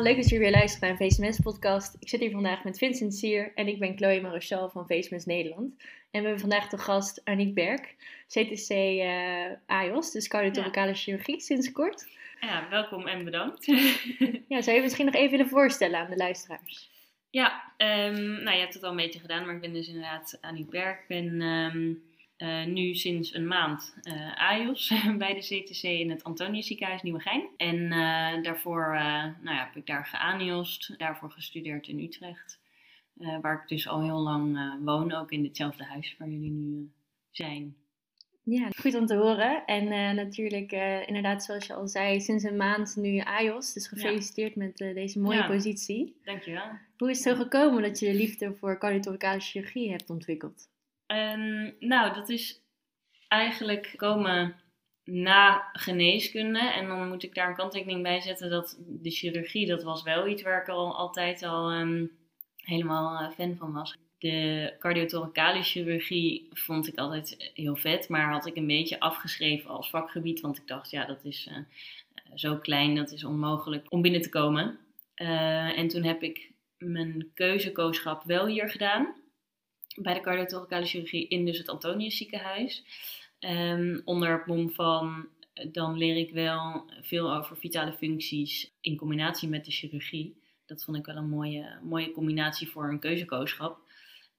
Allemaal, leuk dat jullie weer luisteren naar een VSMS podcast. Ik zit hier vandaag met Vincent Sier en ik ben Chloe Marochal van VSMS Nederland. En we hebben vandaag de gast Aniek Berg, CTC uh, AIOS, dus cardiothoracale chirurgie sinds kort. Ja, welkom en bedankt. ja, zou je misschien nog even willen voorstellen aan de luisteraars? Ja, um, nou je hebt het al een beetje gedaan, maar ik ben dus inderdaad Aniek Berg. Ik ben um, uh, nu sinds een maand uh, AIOS bij de CTC in het Antonius ziekenhuis Nieuwegein. En uh, daarvoor nou ja, heb ik daar geaniost, daarvoor gestudeerd in Utrecht. waar ik dus al heel lang woon, ook in hetzelfde huis waar jullie nu zijn. Ja, goed om te horen. En natuurlijk, inderdaad, zoals je al zei, sinds een maand nu AIOS. Dus gefeliciteerd ja. met deze mooie ja, positie. Dankjewel. Hoe is het zo gekomen dat je de liefde voor cardiothoracale chirurgie hebt ontwikkeld? Um, nou, dat is eigenlijk komen na geneeskunde. En dan moet ik daar een kanttekening bij zetten dat de chirurgie, dat was wel iets waar ik al altijd al um, helemaal uh, fan van was. De cardiothoracale chirurgie vond ik altijd heel vet, maar had ik een beetje afgeschreven als vakgebied. Want ik dacht, ja, dat is uh, zo klein, dat is onmogelijk om binnen te komen. Uh, en toen heb ik mijn keuzekooschap wel hier gedaan bij de cardiothoracale chirurgie in dus het Antonius ziekenhuis. Um, onder het mom van, dan leer ik wel veel over vitale functies in combinatie met de chirurgie. Dat vond ik wel een mooie, mooie combinatie voor een keuzekooschap.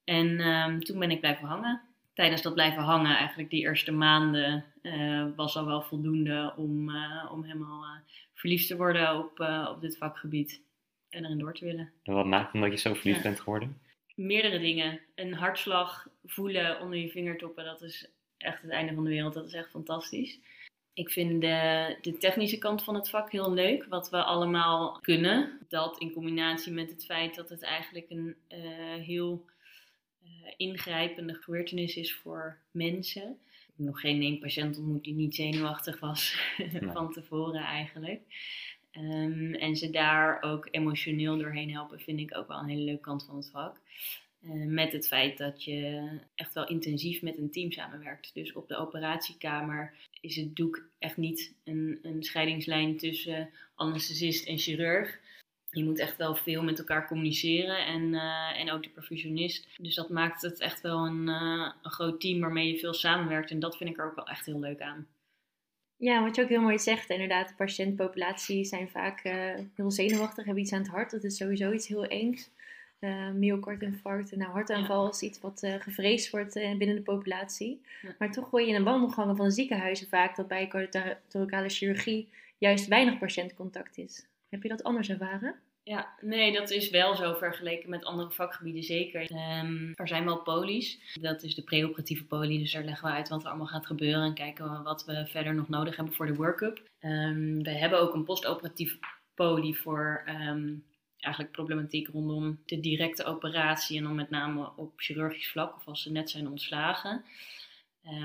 En um, toen ben ik blijven hangen. Tijdens dat blijven hangen, eigenlijk die eerste maanden, uh, was al wel voldoende om, uh, om helemaal uh, verliefd te worden op, op dit vakgebied en erin door te willen. En wat maakt omdat je zo verliefd ja. bent geworden? Meerdere dingen. Een hartslag voelen onder je vingertoppen, dat is echt het einde van de wereld. Dat is echt fantastisch. Ik vind de, de technische kant van het vak heel leuk, wat we allemaal kunnen. Dat in combinatie met het feit dat het eigenlijk een uh, heel uh, ingrijpende gebeurtenis is voor mensen. Ik heb nog geen één patiënt ontmoet die niet zenuwachtig was van tevoren eigenlijk. Um, en ze daar ook emotioneel doorheen helpen, vind ik ook wel een hele leuke kant van het vak. Uh, met het feit dat je echt wel intensief met een team samenwerkt. Dus op de operatiekamer is het doek echt niet een, een scheidingslijn tussen anesthesist en chirurg. Je moet echt wel veel met elkaar communiceren en, uh, en ook de perfusionist. Dus dat maakt het echt wel een, uh, een groot team waarmee je veel samenwerkt. En dat vind ik er ook wel echt heel leuk aan. Ja, wat je ook heel mooi zegt, inderdaad, de patiëntpopulatie zijn vaak uh, heel zenuwachtig, hebben iets aan het hart. Dat is sowieso iets heel engs. Uh, myocardinfarct, nou, hartaanval ja. is iets wat uh, gevreesd wordt uh, binnen de populatie. Ja. Maar toch hoor je in de wandelgangen van de ziekenhuizen vaak dat bij cardiothoracale chirurgie juist weinig patiëntcontact is. Heb je dat anders ervaren? Ja, nee, dat is wel zo vergeleken met andere vakgebieden zeker. Um, er zijn wel polies. Dat is de preoperatieve poli, dus daar leggen we uit wat er allemaal gaat gebeuren en kijken we wat we verder nog nodig hebben voor de workup. Um, we hebben ook een postoperatief poli voor um, eigenlijk problematiek rondom de directe operatie en dan met name op chirurgisch vlak of als ze net zijn ontslagen.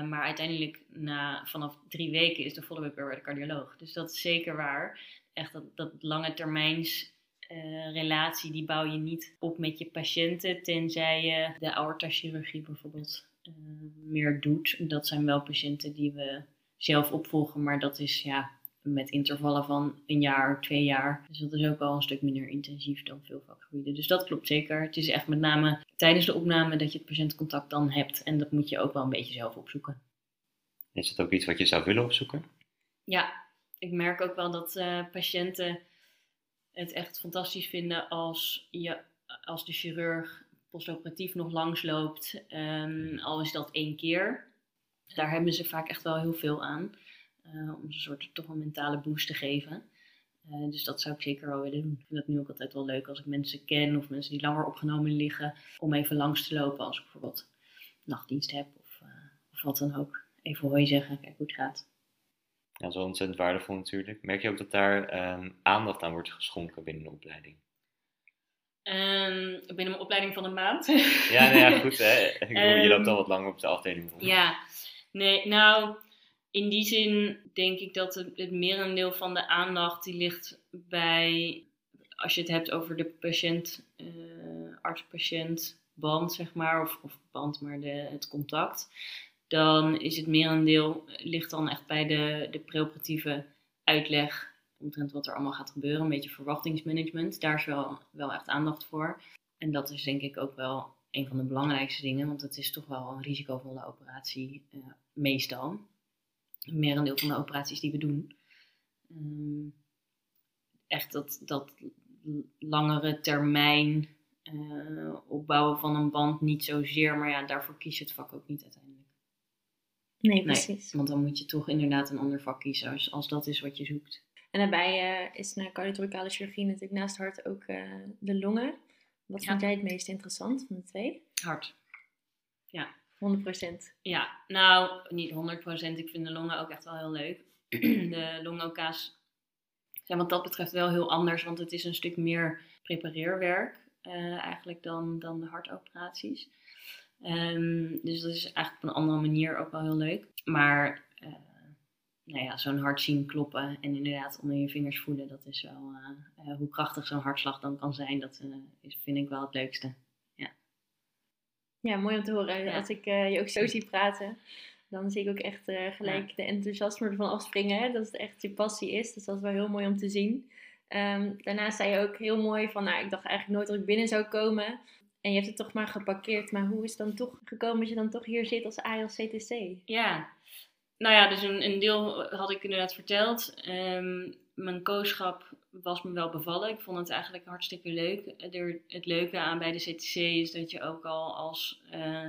Maar uiteindelijk na, vanaf drie weken is de follow-up weer bij de cardioloog. Dus dat is zeker waar. Echt dat, dat lange termijns uh, relatie die bouw je niet op met je patiënten, tenzij je de aortachirurgie bijvoorbeeld uh, meer doet. Dat zijn wel patiënten die we zelf opvolgen, maar dat is ja, met intervallen van een jaar, twee jaar. Dus dat is ook wel een stuk minder intensief dan veel vakgebieden. Dus dat klopt zeker. Het is echt met name tijdens de opname dat je het patiëntcontact dan hebt. En dat moet je ook wel een beetje zelf opzoeken. Is dat ook iets wat je zou willen opzoeken? Ja, ik merk ook wel dat uh, patiënten het echt fantastisch vinden als, je, als de chirurg postoperatief nog langsloopt, um, al is dat één keer. Daar hebben ze vaak echt wel heel veel aan, uh, om een soort toch een mentale boost te geven. Uh, dus dat zou ik zeker wel willen doen. Ik vind het nu ook altijd wel leuk als ik mensen ken of mensen die langer opgenomen liggen, om even langs te lopen als ik bijvoorbeeld nachtdienst heb of, uh, of wat dan ook. Even hooi zeggen, kijk hoe het gaat. Ja, zo ontzettend waardevol natuurlijk. Merk je ook dat daar um, aandacht aan wordt geschonken binnen de opleiding? Um, binnen mijn opleiding van een maand. ja, nou ja, goed hè. Ik bedoel, um, je loopt al wat langer op de afdeling rond. Ja, nee, nou, in die zin denk ik dat het, het merendeel van de aandacht die ligt bij, als je het hebt over de patiënt, uh, arts-patiënt band, zeg maar, of, of band, maar de, het contact dan is het merendeel ligt dan echt bij de, de preoperatieve uitleg omtrent wat er allemaal gaat gebeuren. Een beetje verwachtingsmanagement. Daar is wel, wel echt aandacht voor. En dat is denk ik ook wel een van de belangrijkste dingen, want het is toch wel een risicovolle operatie, uh, meestal. Merendeel van de operaties die we doen. Um, echt dat, dat langere termijn uh, opbouwen van een band niet zozeer, maar ja, daarvoor kies je het vak ook niet uiteindelijk. Nee, precies. Nee, want dan moet je toch inderdaad een ander vak kiezen als, als dat is wat je zoekt. En daarbij uh, is na cardiothoracale chirurgie natuurlijk naast hart ook uh, de longen. Wat vind jij het meest interessant van de twee? Hart. Ja. 100%. Ja, nou, niet 100%. Ik vind de longen ook echt wel heel leuk. de longoka's zijn wat dat betreft wel heel anders, want het is een stuk meer prepareerwerk uh, eigenlijk dan, dan de hartoperaties. Um, dus dat is eigenlijk op een andere manier ook wel heel leuk. Maar uh, nou ja, zo'n hart zien kloppen en inderdaad onder je vingers voelen, dat is wel uh, hoe krachtig zo'n hartslag dan kan zijn. Dat is, vind ik wel het leukste. Ja, ja mooi om te horen. Als ik je ook zo zie praten, dan zie ik ook echt gelijk de enthousiasme ervan afspringen. Hè? Dat het echt je passie is. Dus dat is wel heel mooi om te zien. Um, daarnaast zei je ook heel mooi van, nou, ik dacht eigenlijk nooit dat ik binnen zou komen. En je hebt het toch maar geparkeerd. Maar hoe is het dan toch gekomen dat je dan toch hier zit als ALCTC? Ja, nou ja, dus een, een deel had ik inderdaad verteld. Um, mijn kooschap was me wel bevallen. Ik vond het eigenlijk hartstikke leuk. Het leuke aan bij de CTC is dat je ook al als, uh,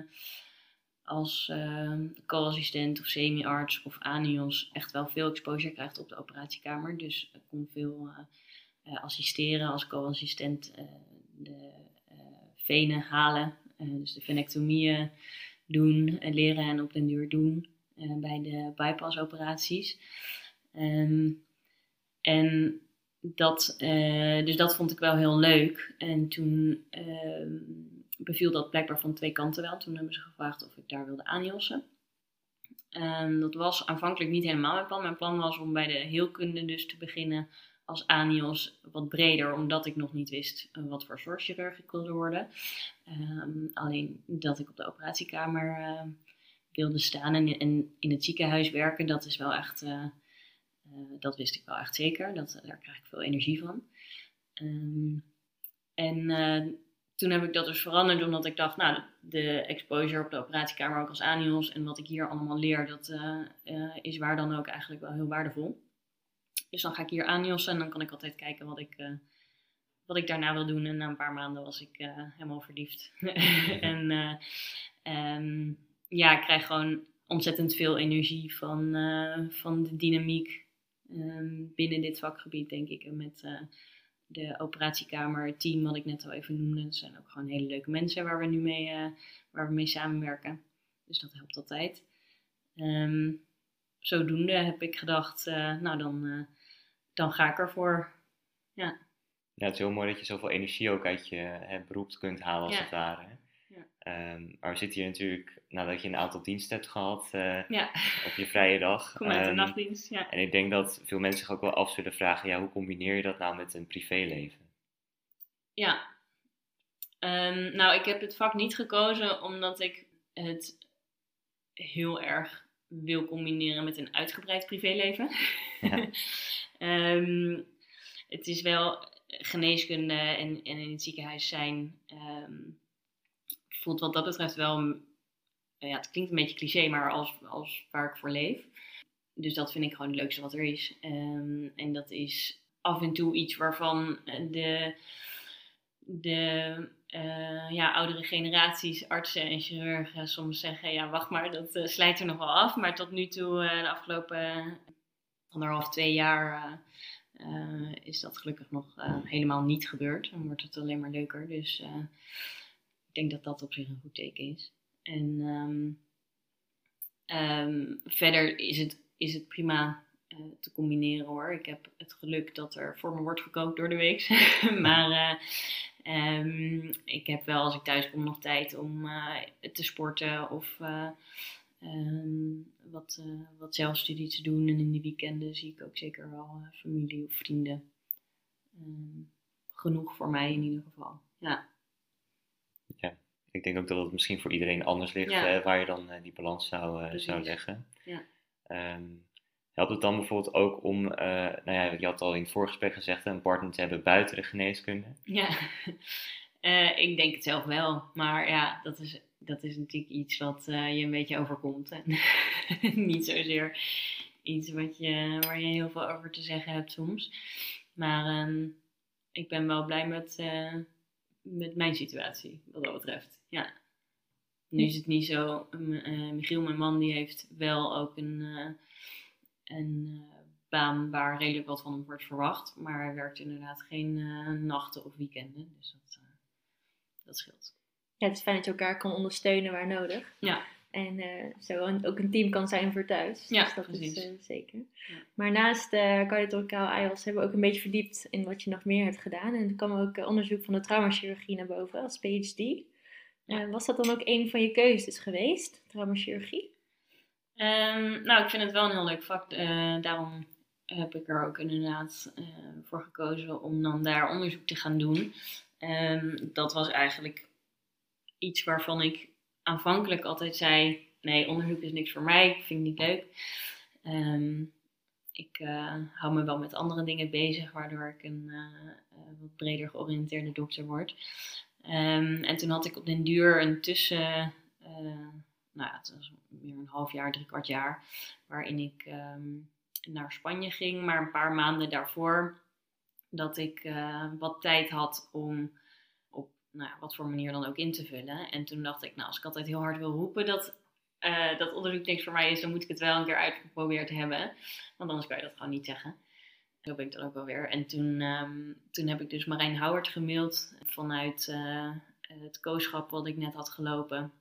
als uh, co-assistent of semi-arts of anios echt wel veel exposure krijgt op de operatiekamer. Dus ik kon veel uh, assisteren als co-assistent de venen halen. dus de venectomieën doen, en leren en op den duur doen. Eh, bij de bypassoperaties. Um, en dat, dus dat vond ik wel heel leuk. En toen uh, beviel dat blijkbaar van twee kanten wel. Toen hebben ze gevraagd of ik daar wilde aanjossen. En dat was aanvankelijk niet helemaal mijn plan. Mijn plan was om bij de heelkunde dus te beginnen als anios wat breder, omdat ik nog niet wist uh, wat voor zorgchirurg ik wilde worden. Um, alleen dat ik op de operatiekamer uh, wilde staan en, in het ziekenhuis werken, dat is wel echt, uh, dat wist ik wel echt zeker. Dat, daar krijg ik veel energie van. Um, en toen heb ik dat dus veranderd omdat ik dacht, nou, de exposure op de operatiekamer ook als anios en wat ik hier allemaal leer, dat is waar dan ook eigenlijk wel heel waardevol. Dus dan ga ik hier aanjossen en dan kan ik altijd kijken wat ik, uh, wat ik daarna wil doen. En na een paar maanden was ik uh, helemaal verliefd. en uh, ja, ik krijg gewoon ontzettend veel energie van, van de dynamiek um, binnen dit vakgebied, denk ik. En met de operatiekamer, het team wat ik net al even noemde. Dat zijn ook gewoon hele leuke mensen waar we nu mee, waar we mee samenwerken. Dus dat helpt altijd. Um, zodoende heb ik gedacht, nou dan, dan ga ik ervoor. Ja. Ja, het is heel mooi dat je zoveel energie ook uit je hè, beroep kunt halen als het ware. Ja. Um, maar we zitten hier natuurlijk nadat je een aantal diensten hebt gehad uh, ja. op je vrije dag. Kom uit de um, nachtdienst, ja. En ik denk dat veel mensen zich ook wel af zullen vragen, ja, hoe combineer je dat nou met een privéleven? Ja, um, nou ik heb het vak niet gekozen omdat ik het heel erg wil combineren met een uitgebreid privéleven. Ja. um, het is wel geneeskunde en, en in het ziekenhuis zijn. Um, voelt wat dat betreft wel. Ja, het klinkt een beetje cliché, maar als, als waar ik voor leef. Dus dat vind ik gewoon het leukste wat er is. Um, en dat is af en toe iets waarvan de, de uh, ja, oudere generaties, artsen en chirurgen soms zeggen: ja, wacht maar, dat uh, slijt er nog wel af. Maar tot nu toe, uh, de afgelopen anderhalf, twee jaar is dat gelukkig nog helemaal niet gebeurd. Dan wordt het alleen maar leuker. Dus ik denk dat dat op zich een goed teken is. En um, um, verder is het, is het prima te combineren hoor. Ik heb het geluk dat er voor me wordt gekookt door de week. maar um, ik heb wel als ik thuis kom nog tijd om te sporten of Um, wat, uh, wat zelfstudie te doen. En in de weekenden zie ik ook zeker wel familie of vrienden. Um, genoeg voor mij in ieder geval. Ja. ja, ik denk ook dat het misschien voor iedereen anders ligt ja. waar je dan die balans zou, zou leggen. Ja. Um, Helpt het dan bijvoorbeeld ook om, uh, nou ja, je had al in het voorgesprek gezegd, een partner te hebben buiten de geneeskunde? Ja, uh, ik denk het zelf wel. Maar ja, dat is, dat is natuurlijk iets wat uh, je een beetje overkomt. En niet zozeer iets wat je, waar je heel veel over te zeggen hebt soms. Maar um, ik ben wel blij met, met mijn situatie, wat dat betreft. Ja. Nu is het niet zo. Michiel, mijn man, die heeft wel ook een, een uh, baan waar redelijk wat van hem wordt verwacht. Maar hij werkt inderdaad geen nachten of weekenden. Dus dat, dat scheelt. Ja, het is fijn dat je elkaar kan ondersteunen waar nodig. Ja. En zo ook een team kan zijn voor thuis. Ja, dus dat precies. is zeker. Ja. Maar naast uh, cardiothoracaal IELTS hebben we ook een beetje verdiept in wat je nog meer hebt gedaan. En er kwam ook onderzoek van de traumachirurgie naar boven als PhD. Ja. Was dat dan ook een van je keuzes geweest, traumachirurgie? Um, nou, ik vind het wel een heel leuk vak. Uh, daarom heb ik er ook inderdaad uh, voor gekozen om dan daar onderzoek te gaan doen. Um, dat was eigenlijk iets waarvan ik aanvankelijk altijd zei: nee, onderzoek is niks voor mij, ik vind het niet leuk. Um, ik hou me wel met andere dingen bezig, waardoor ik een wat breder georiënteerde dokter word. En toen had ik op den duur een tussen, nou het was meer een half jaar, drie kwart jaar, waarin ik um, naar Spanje ging. Maar een paar maanden daarvoor dat ik uh, wat tijd had om op nou ja, wat voor manier dan ook in te vullen. En toen dacht ik, nou, als ik altijd heel hard wil roepen dat uh, dat onderzoek niks voor mij is, dan moet ik het wel een keer uitgeprobeerd hebben. Want anders kan je dat gewoon niet zeggen. Zo ben ik dan ook wel weer. En toen, um, toen heb ik dus Marijn Howard gemaild vanuit uh, het kooschap wat ik net had gelopen.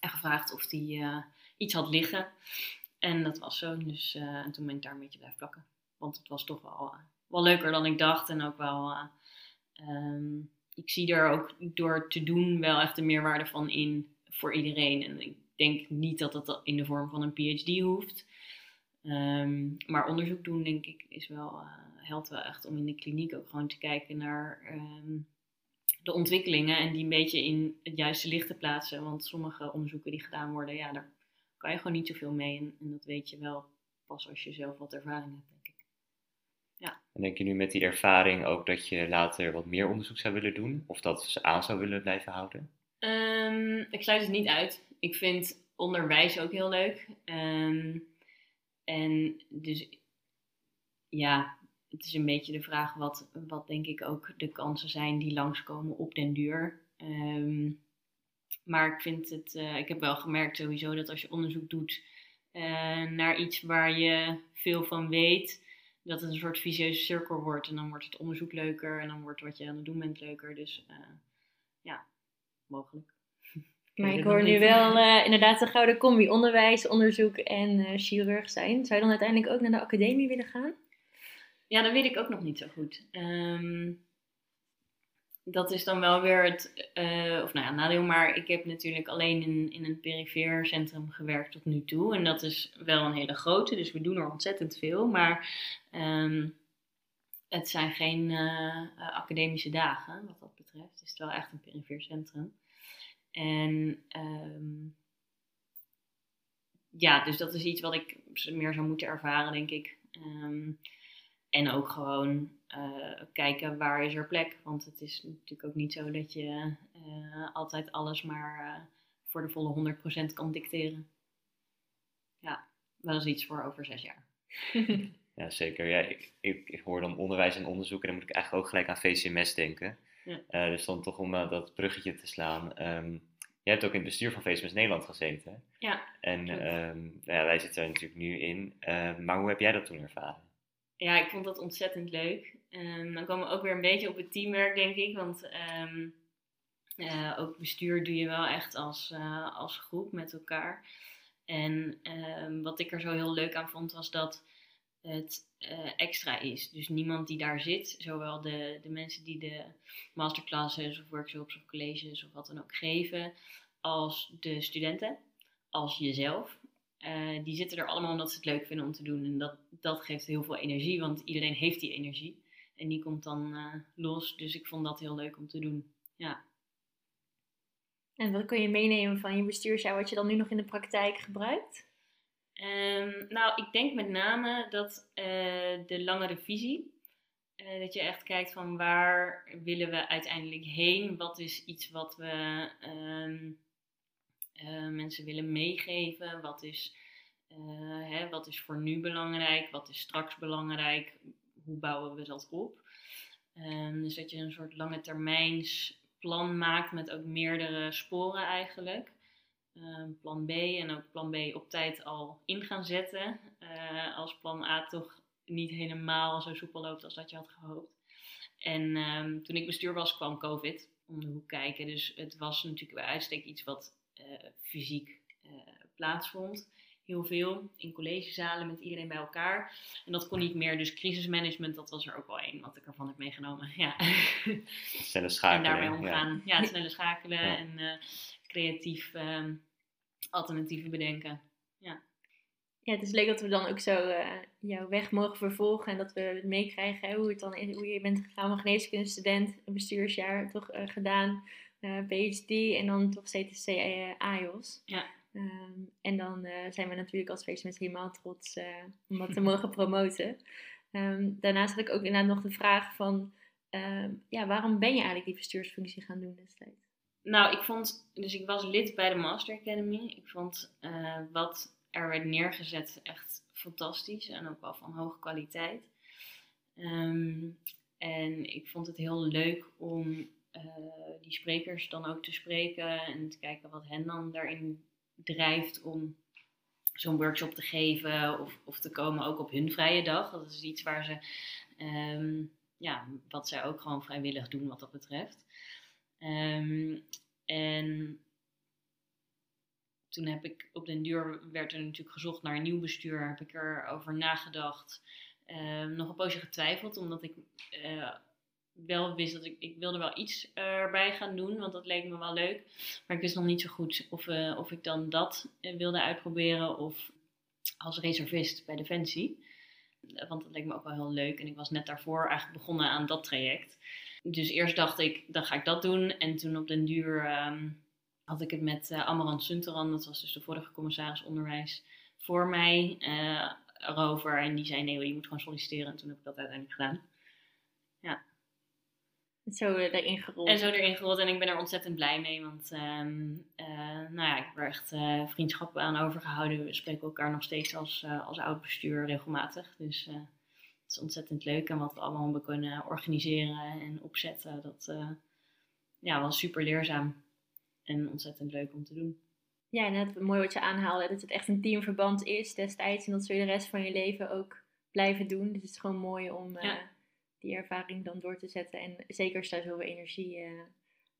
En gevraagd of hij uh, iets had liggen. En dat was zo. Dus uh, en toen ben ik daar een beetje blijven plakken. Want het was toch wel, wel leuker dan ik dacht. En ook wel. Um, ik zie er ook door te doen wel echt de meerwaarde van in voor iedereen. En ik denk niet dat dat in de vorm van een PhD hoeft. Um, maar onderzoek doen, denk ik, is wel, helpt wel echt om in de kliniek ook gewoon te kijken naar um, de ontwikkelingen en die een beetje in het juiste licht te plaatsen. Want sommige onderzoeken die gedaan worden, ja, daar kan je gewoon niet zoveel mee. En, en dat weet je wel pas als je zelf wat ervaring hebt, denk ik. Ja. En denk je nu met die ervaring ook dat je later wat meer onderzoek zou willen doen? Of dat ze aan zou willen blijven houden? Um, ik sluit het niet uit. Ik vind onderwijs ook heel leuk. Um, en dus ja, het is een beetje de vraag wat, wat denk ik ook de kansen zijn die langskomen op den duur. Um, maar ik vind het, uh, ik heb wel gemerkt sowieso dat als je onderzoek doet uh, naar iets waar je veel van weet, dat het een soort vicieuze cirkel wordt. En dan wordt het onderzoek leuker en dan wordt wat je aan het doen bent leuker. Dus uh, ja, mogelijk. Maar ik hoor nu wel uh, inderdaad de gouden combi onderwijs, onderzoek en uh, chirurg zijn. Zou je dan uiteindelijk ook naar de academie willen gaan? Ja, dat weet ik ook nog niet zo goed. Um, dat is dan wel weer het, uh, of nou ja, nadeel, maar ik heb natuurlijk alleen in, in een perifeer centrum gewerkt tot nu toe. En dat is wel een hele grote, dus we doen er ontzettend veel. Maar um, het zijn geen academische dagen, wat dat betreft. Het is wel echt een perifeer centrum. En um, ja, dus dat is iets wat ik meer zou moeten ervaren, denk ik. En ook gewoon uh, kijken waar is er plek. Want het is natuurlijk ook niet zo dat je uh, altijd alles maar uh, voor de volle 100% kan dicteren. Ja, wel eens iets voor over zes jaar. ja, zeker. Ja, ik, ik, ik, hoor dan onderwijs en onderzoek en dan moet ik eigenlijk ook gelijk aan VCMS denken. Ja. Dus dan toch om dat bruggetje te slaan. Um, jij hebt ook in het bestuur van VCMS Nederland gezeten. Ja. En um, nou ja, wij zitten er natuurlijk nu in. Uh, maar hoe heb jij dat toen ervaren? Ja, ik vond dat ontzettend leuk. Um, dan komen we ook weer een beetje op het teamwerk, denk ik. Want ook bestuur doe je wel echt als, als groep met elkaar. En wat ik er zo heel leuk aan vond, was dat het uh, extra is. Dus niemand die daar zit, zowel de, de mensen die de masterclasses of workshops of colleges of wat dan ook geven, als de studenten, als jezelf. Uh, die zitten er allemaal omdat ze het leuk vinden om te doen. En dat, dat geeft heel veel energie, want iedereen heeft die energie. En die komt dan uh, los. Dus ik vond dat heel leuk om te doen. Ja. En wat kun je meenemen van je bestuursjaar, wat je dan nu nog in de praktijk gebruikt? Ehm, nou, ik denk met name dat uh, de langere visie, uh, dat je echt kijkt van waar willen we uiteindelijk heen? Wat is iets wat we um, uh, mensen willen meegeven? Wat is, hè, wat is voor nu belangrijk? Wat is straks belangrijk? Hoe bouwen we dat op? Um, dus dat je een soort lange termijns plan maakt met ook meerdere sporen eigenlijk. Ehm, plan B en ook plan B op tijd al in gaan zetten. Uh, als plan A toch niet helemaal zo soepel loopt als dat je had gehoopt. En um, toen ik bestuur was, kwam COVID om de hoek kijken. Dus het was natuurlijk bij uitstek iets wat fysiek uh, plaatsvond. Heel veel in collegezalen met iedereen bij elkaar. En dat kon niet meer. Dus crisismanagement, dat was er ook wel één wat ik ervan heb meegenomen. Ja. Snelle schakelen. En daarmee omgaan. Ja, ja snelle schakelen ja. en creatief um, alternatieven bedenken. Ja. Ja, het is leuk dat we dan ook zo uh, jouw weg mogen vervolgen en dat we het meekrijgen hoe, het dan is, hoe je bent gegaan van geneeskundestudent, een bestuursjaar toch uh, gedaan, PhD en dan toch CTC AIOS. Ja. Um, en dan zijn we natuurlijk als feestmens helemaal trots om dat te mogen promoten. Um, daarnaast had ik ook inderdaad nog de vraag van, um, ja, waarom ben je eigenlijk die bestuursfunctie gaan doen destijds? Nou, ik vond, dus ik was lid bij de Master Academy. Ik vond uh, wat er werd neergezet echt fantastisch en ook wel van hoge kwaliteit. Um, en ik vond het heel leuk om uh, die sprekers dan ook te spreken en te kijken wat hen dan daarin drijft om zo'n workshop te geven of, of te komen ook op hun vrije dag. Dat is iets waar ze, um, ja, wat zij ook gewoon vrijwillig doen wat dat betreft. Um, en toen heb ik op den duur, werd er natuurlijk gezocht naar een nieuw bestuur, heb ik erover nagedacht. Um, nog een poosje getwijfeld, omdat ik uh, wel wist dat ik, ik wilde wel iets erbij gaan doen, want dat leek me wel leuk. Maar ik wist nog niet zo goed of, uh, of ik dan dat wilde uitproberen of als reservist bij Defensie. Want dat leek me ook wel heel leuk en ik was net daarvoor eigenlijk begonnen aan dat traject. Dus eerst dacht ik, dan ga ik dat doen. En toen op den duur um, had ik het met uh, Amarant Sunteran, dat was dus de vorige commissaris onderwijs, voor mij uh, erover. En die zei, nee, je moet gewoon solliciteren. En toen heb ik dat uiteindelijk gedaan. Ja. Zo erin gerold. En zo erin gerold. En ik ben er ontzettend blij mee. Want um, uh, nou ja, ik heb er echt uh, vriendschap aan overgehouden. We spreken elkaar nog steeds als, uh, als oud bestuur regelmatig. Dus het is ontzettend leuk. En wat we allemaal hebben kunnen organiseren en opzetten, dat ja, was super leerzaam. En ontzettend leuk om te doen. Ja, net mooi wat je aanhaalde, dat het echt een teamverband is destijds. En dat zul je de rest van je leven ook blijven doen. Dus het is gewoon mooi om ja. Die ervaring dan door te zetten. En zeker als je daar zoveel energie uh,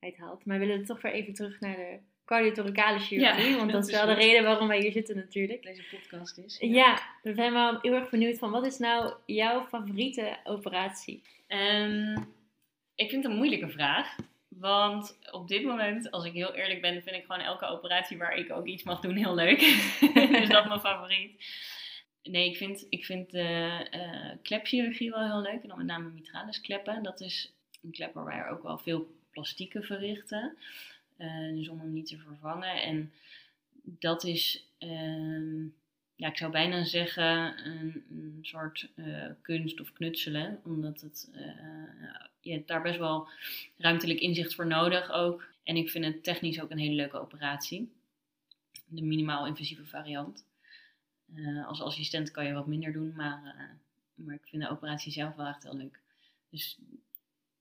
uit haalt. Maar we willen toch weer even terug naar de cardiothoracale chirurgie. Ja, want dat, is wel de reden waarom wij hier zitten natuurlijk. Deze podcast is. Ja. ja, we zijn wel heel erg benieuwd van wat is nou jouw favoriete operatie? Um, ik vind het een moeilijke vraag. Want op dit moment, als ik heel eerlijk ben, vind ik gewoon elke operatie waar ik ook iets mag doen heel leuk. dus dat is mijn favoriet. Nee, ik vind, ik vind de uh, klepchirurgie wel heel leuk. En dan met name mitralis kleppen. Dat is een klep waar wij ook wel veel plastieken verrichten. Uh, dus om hem niet te vervangen. En dat is, uh, ja, ik zou bijna zeggen, een, een soort uh, kunst of knutselen. Omdat het, je hebt daar best wel ruimtelijk inzicht voor nodig ook. En ik vind het technisch ook een hele leuke operatie. De minimaal invasieve variant. Als assistent kan je wat minder doen, maar, maar ik vind de operatie zelf wel echt heel leuk. Dus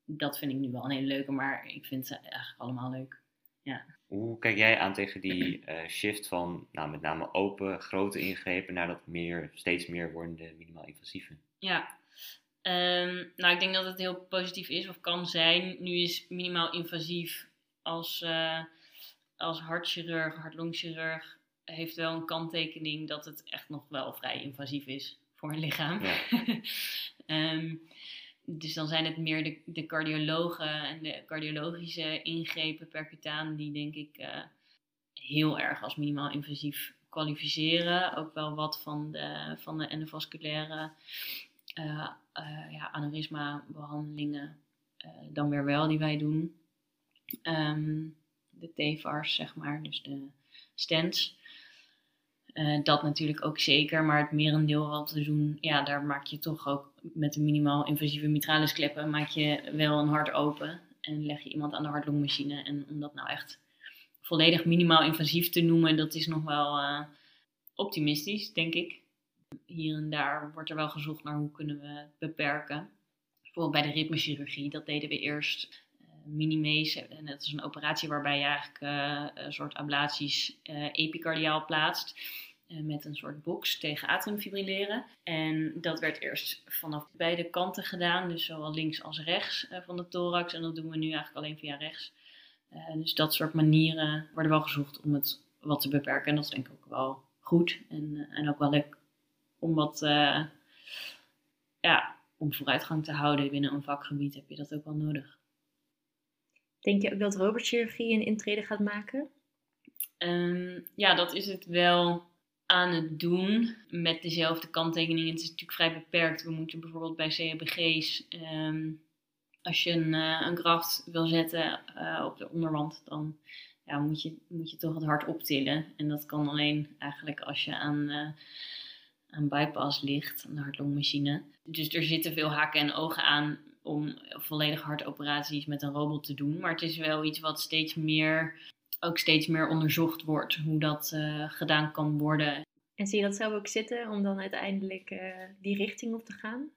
dat vind ik nu wel een hele leuke, maar ik vind ze eigenlijk allemaal leuk. Ja. Hoe kijk jij aan tegen die uh, shift van nou, met name open, grote ingrepen naar dat meer, steeds meer wordende minimaal invasieve? Ja, um, nou ik denk dat het heel positief is of kan zijn. Nu is minimaal invasief als, uh, als hartchirurg, hartlongchirurg heeft wel een kanttekening dat het echt nog wel vrij invasief is voor een lichaam. Ja. um, dus dan zijn het meer de, de cardiologen en de cardiologische ingrepen percutaan die denk ik uh, heel erg als minimaal invasief kwalificeren. Ook wel wat van de, van de endovasculaire uh, uh, ja, aneurysma behandelingen dan weer wel die wij doen. Um, de TVARS zeg maar, dus de stents. Uh, dat natuurlijk ook zeker, maar het merendeel wat we doen, ja, daar maak je toch ook met de minimaal invasieve mitralis kleppen, maak je wel een hart open en leg je iemand aan de hartlongmachine. En om dat nou echt volledig minimaal invasief te noemen, dat is nog wel uh, optimistisch, denk ik. Hier en daar wordt er wel gezocht naar hoe kunnen we beperken. Bijvoorbeeld bij de ritmechirurgie, dat deden we eerst minimees. En dat is een operatie waarbij je eigenlijk uh, een soort ablaties uh, epicardiaal plaatst. Uh, met een soort box tegen atriumfibrilleren. En dat werd eerst vanaf beide kanten gedaan. Dus zowel links als rechts van de thorax. En dat doen we nu eigenlijk alleen via rechts. dus dat soort manieren worden wel gezocht om het wat te beperken. En dat is denk ik ook wel goed. En, en ook wel leuk om wat... ja, om vooruitgang te houden binnen een vakgebied heb je dat ook wel nodig. Denk je ook dat robotchirurgie een intrede gaat maken? Um, ja, dat is het wel aan het doen met dezelfde kanttekeningen. Het is natuurlijk vrij beperkt. We moeten bijvoorbeeld bij CHBG's, ehm, als je een, uh, een graft wil zetten uh, op de onderwand, dan ja, moet, je, moet je toch het hart optillen. En dat kan alleen eigenlijk als je aan, uh, aan bypass ligt, aan de hartlongmachine. Dus er zitten veel haken en ogen aan om volledig hartoperaties met een robot te doen. Maar het is wel iets wat steeds meer, ook steeds meer onderzocht wordt, hoe dat uh, gedaan kan worden. En zie je dat zelf ook zitten om dan uiteindelijk uh, die richting op te gaan?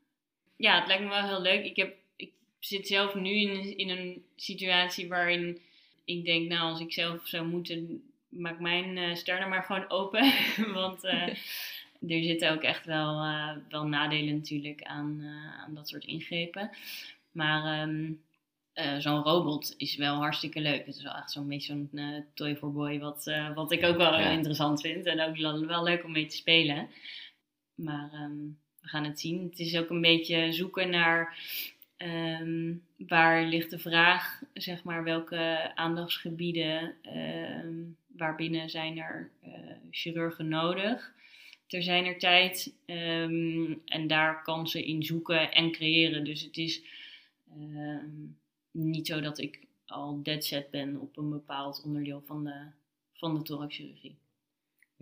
Ja, het lijkt me wel heel leuk. Ik, heb, ik zit zelf nu in, in een situatie waarin ik denk, nou, als ik zelf zou moeten, maak mijn uh, sterren maar gewoon open. Want er zitten ook echt wel, uh, wel nadelen natuurlijk aan, uh, aan dat soort ingrepen. Maar um, uh, zo'n robot is wel hartstikke leuk. Het is wel echt zo'n beetje zo'n toy for boy, wat, wat ik ook wel ja. interessant vind. En ook wel, leuk om mee te spelen. Maar um, we gaan het zien. Het is ook een beetje zoeken naar um, waar ligt de vraag, zeg maar, welke aandachtsgebieden, waarbinnen zijn er chirurgen nodig ter zijner tijd. Um, en daar kan ze in zoeken en creëren. Dus het is um, niet zo dat ik al dead set ben op een bepaald onderdeel van de, van de thoraxchirurgie.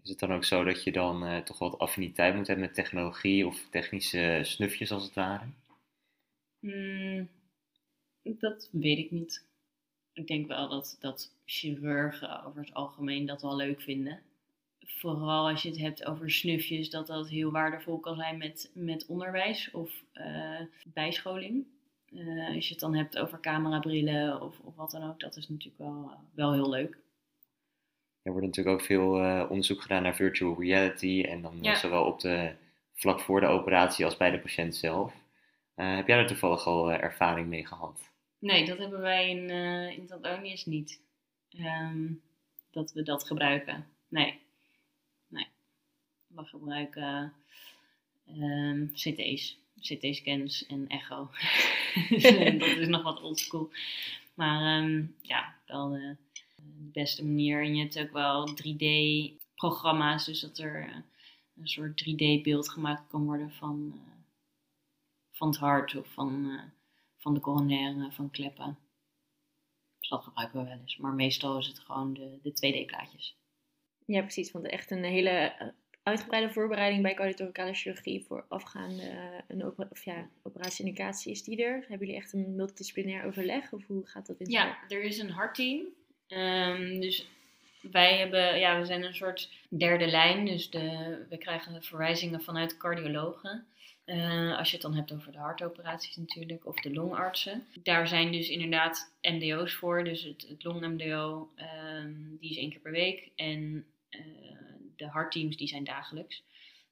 Is het dan ook zo dat je dan uh, toch wat affiniteit moet hebben met technologie of technische snufjes als het ware? Mm, dat weet ik niet. Ik denk wel dat, dat chirurgen over het algemeen dat wel leuk vinden vooral als je het hebt over snufjes, dat dat heel waardevol kan zijn met, met onderwijs of uh, bijscholing. Uh, als je het dan hebt over camerabrillen of, of wat dan ook, dat is natuurlijk wel, wel heel leuk. Er wordt natuurlijk ook veel uh, onderzoek gedaan naar virtual reality en dan ja. zowel op de vlak voor de operatie als bij de patiënt zelf. heb jij daar toevallig al ervaring mee gehad? Nee, dat hebben wij in, in Tanzanië niet. Um, dat we dat gebruiken. Nee we gebruiken um, CT's, CT-scans en echo. Eh, dat is nog wat oldschool. Maar um, ja, wel de, de, beste manier. En je hebt ook wel 3D-programma's, dus dat er uh, een soort 3D-beeld gemaakt kan worden van, uh, van het hart of van, van de coronaire, van kleppen. Dus dat gebruiken we wel eens. Maar meestal is het gewoon de, de 2D-plaatjes. Ja, precies. Want echt een hele uitgebreide voorbereiding bij cardiothoracale chirurgie voor afgaande eh, een opera of ja, operatie-indicatie is die er? Hebben jullie echt een multidisciplinair overleg of hoe gaat dat in Ja, er is een hartteam. Um, dus wij hebben, ja, we zijn een soort derde lijn. Dus de, we krijgen verwijzingen vanuit cardiologen. Uh, als je het dan hebt over de hartoperaties natuurlijk, of de longartsen. Daar zijn dus inderdaad MDO's voor. Dus het, het long-MDO, um, ehm, die is één keer per week. En uh, de hartteams die zijn dagelijks.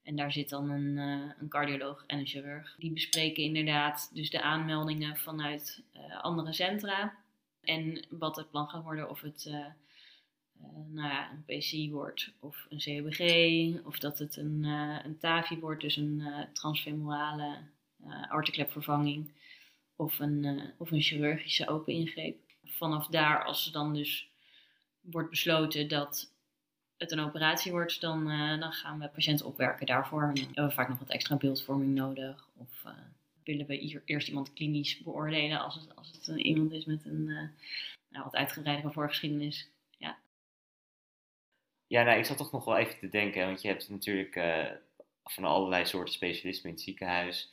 En daar zit dan een, uh, een cardioloog en een chirurg. Die bespreken inderdaad dus de aanmeldingen vanuit uh, andere centra. En wat het plan gaat worden, of het uh, nou ja, een PC wordt of een COBG. Of dat het een, een TAVI wordt, dus een transfemorale arterklepvervanging. Of een, of een chirurgische open ingreep. Vanaf daar, als dan dus wordt besloten dat het een operatie wordt, dan, uh, dan gaan we patiënten opwerken daarvoor. En hebben we vaak nog wat extra beeldvorming nodig. Of uh, willen we hier eerst iemand klinisch beoordelen als het, als het een, iemand is met een nou, wat uitgebreidere voorgeschiedenis. Ja. Ja, nou, ik zat toch nog wel even te denken, want je hebt natuurlijk van allerlei soorten specialismen in het ziekenhuis.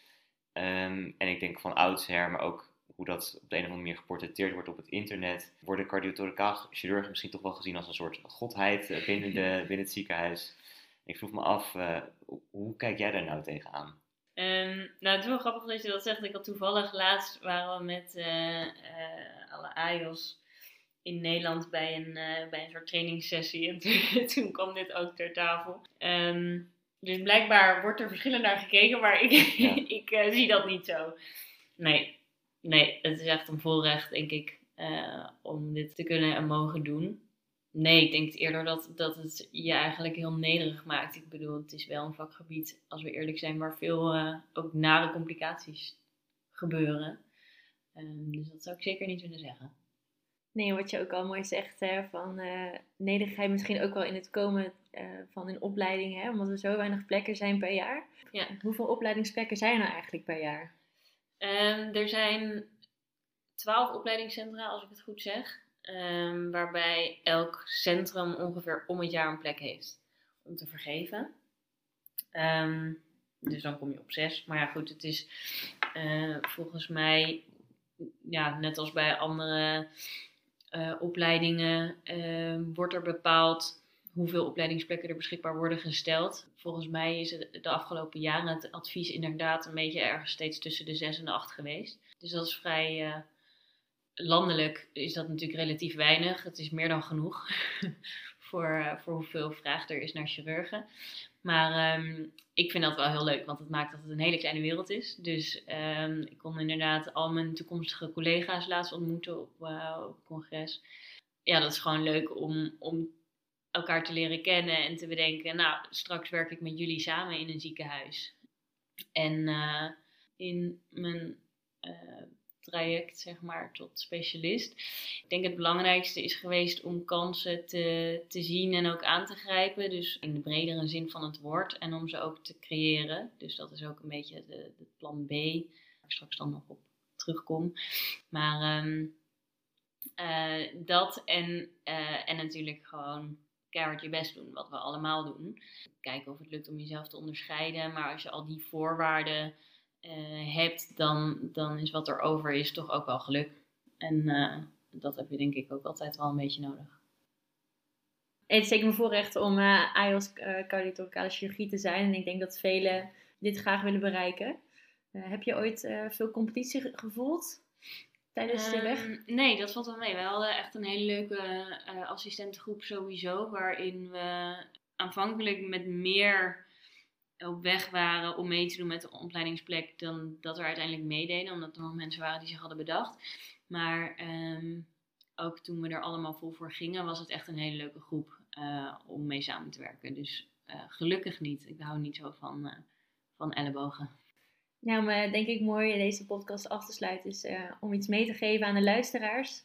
Ehm, en ik denk van oudsher, maar ook hoe dat op de een of andere manier geportretteerd wordt op het internet, worden cardiotoracaal chirurgen misschien toch wel gezien als een soort godheid eh, binnen, de, binnen het ziekenhuis. Ik vroeg me af, uh, hoe kijk jij daar nou tegenaan? Um, nou, het is wel grappig dat je dat zegt. Ik had toevallig laatst waren we met uh, alle AIOS in Nederland bij een, bij een soort trainingssessie. En toen, toen kwam dit ook ter tafel. Um, dus blijkbaar wordt er verschillend naar gekeken, maar ik, ik zie dat niet zo. Nee, nee, het is echt een voorrecht, denk ik, uh, om dit te kunnen en mogen doen. Nee, ik denk eerder dat, dat het je eigenlijk heel nederig maakt. Ik bedoel, het is wel een vakgebied, als we eerlijk zijn, waar veel uh, ook nare complicaties gebeuren. Um, dus dat zou ik zeker niet willen zeggen. Nee, wat je ook al mooi zegt, hè, van uh, nederigheid misschien ook wel in het komen uh, van een opleiding, hè, omdat er zo weinig plekken zijn per jaar. Ja. Hoeveel opleidingsplekken zijn er nou eigenlijk per jaar? Um, er zijn twaalf opleidingscentra, als ik het goed zeg, um, waarbij elk centrum ongeveer om het jaar een plek heeft om te vergeven. Um, dus dan kom je op zes. Maar ja, goed, het is uh, volgens mij, ja, net als bij andere uh, opleidingen wordt er bepaald hoeveel opleidingsplekken er beschikbaar worden gesteld. Volgens mij is het de afgelopen jaren het advies inderdaad een beetje ergens steeds tussen de 6 en de 8 geweest. Dus dat is vrij uh, landelijk is dat natuurlijk relatief weinig. Het is meer dan genoeg voor, voor hoeveel vraag er is naar chirurgen. Maar um, ik vind dat wel heel leuk, want het maakt dat het een hele kleine wereld is. Dus um, ik kon inderdaad al mijn toekomstige collega's laatst ontmoeten op, uh, op congres. Ja, dat is gewoon leuk om, om elkaar te leren kennen en te bedenken, nou, straks werk ik met jullie samen in een ziekenhuis. En uh, in mijn uh, traject, zeg maar, tot specialist. Ik denk het belangrijkste is geweest om kansen te, te zien en ook aan te grijpen. Dus in de bredere zin van het woord. En om ze ook te creëren. Dus dat is ook een beetje de, plan B. Waar ik straks dan nog op terugkom. Maar um, uh, dat en, en natuurlijk gewoon keihard je best doen. Wat we allemaal doen. Kijken of het lukt om jezelf te onderscheiden. Maar als je al die voorwaarden uh, hebt, dan, dan is wat er over is toch ook wel geluk. En uh, dat heb je denk ik ook altijd wel een beetje nodig. Het is zeker mijn voorrecht om uh, AIOS cardiothoraciale chirurgie te zijn. En ik denk dat velen dit graag willen bereiken. heb je ooit veel competitie gevoeld tijdens de weg? Um, nee, dat valt wel mee. We hadden echt een hele leuke assistentengroep sowieso. Waarin we aanvankelijk met meer op weg waren om mee te doen met de opleidingsplek dan dat er uiteindelijk meededen, omdat er nog mensen waren die zich hadden bedacht. Maar um, ook toen we er allemaal vol voor gingen, was het echt een hele leuke groep uh, om mee samen te werken. Dus uh, gelukkig niet. Ik hou niet zo van, van ellebogen. Nou, maar denk ik mooi deze podcast af te sluiten is om iets mee te geven aan de luisteraars.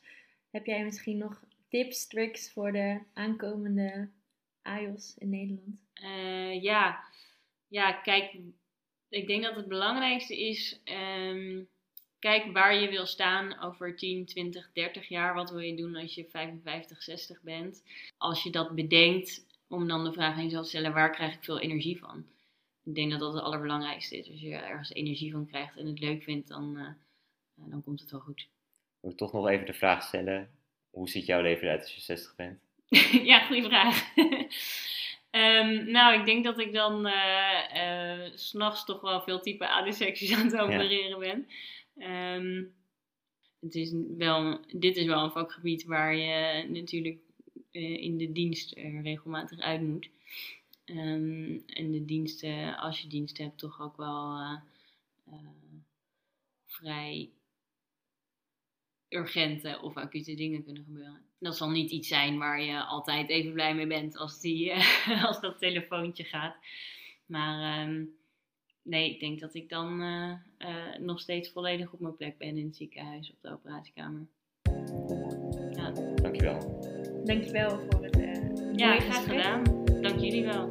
Heb jij misschien nog tips, tricks voor de aankomende AIOS in Nederland? ja, ja, kijk, ik denk dat het belangrijkste is, um, kijk waar je wil staan over 10, 20, 30 jaar. Wat wil je doen als je 55, 60 bent? Als je dat bedenkt, om dan de vraag aan jezelf te stellen, waar krijg ik veel energie van? Ik denk dat dat het allerbelangrijkste is. Als je ergens energie van krijgt en het leuk vindt, dan, uh, dan komt het wel goed. Moet ik toch nog even de vraag stellen, hoe ziet jouw leven eruit als je 60 bent? ja, goede vraag. Um, nou, ik denk dat ik dan uh, uh, s'nachts toch wel veel type AD-secties aan het opereren ja. ben. Um, het is wel, dit is wel een vakgebied waar je natuurlijk in de dienst regelmatig uit moet. Um, en de diensten, als je dienst hebt, toch ook wel vrij urgente of acute dingen kunnen gebeuren. Dat zal niet iets zijn waar je altijd even blij mee bent als, die, als dat telefoontje gaat. Maar um, nee, ik denk dat ik dan uh, uh, nog steeds volledig op mijn plek ben in het ziekenhuis op de operatiekamer. Ja. Dankjewel. Dankjewel voor het uh, Ja, graag gedaan. Dank jullie wel.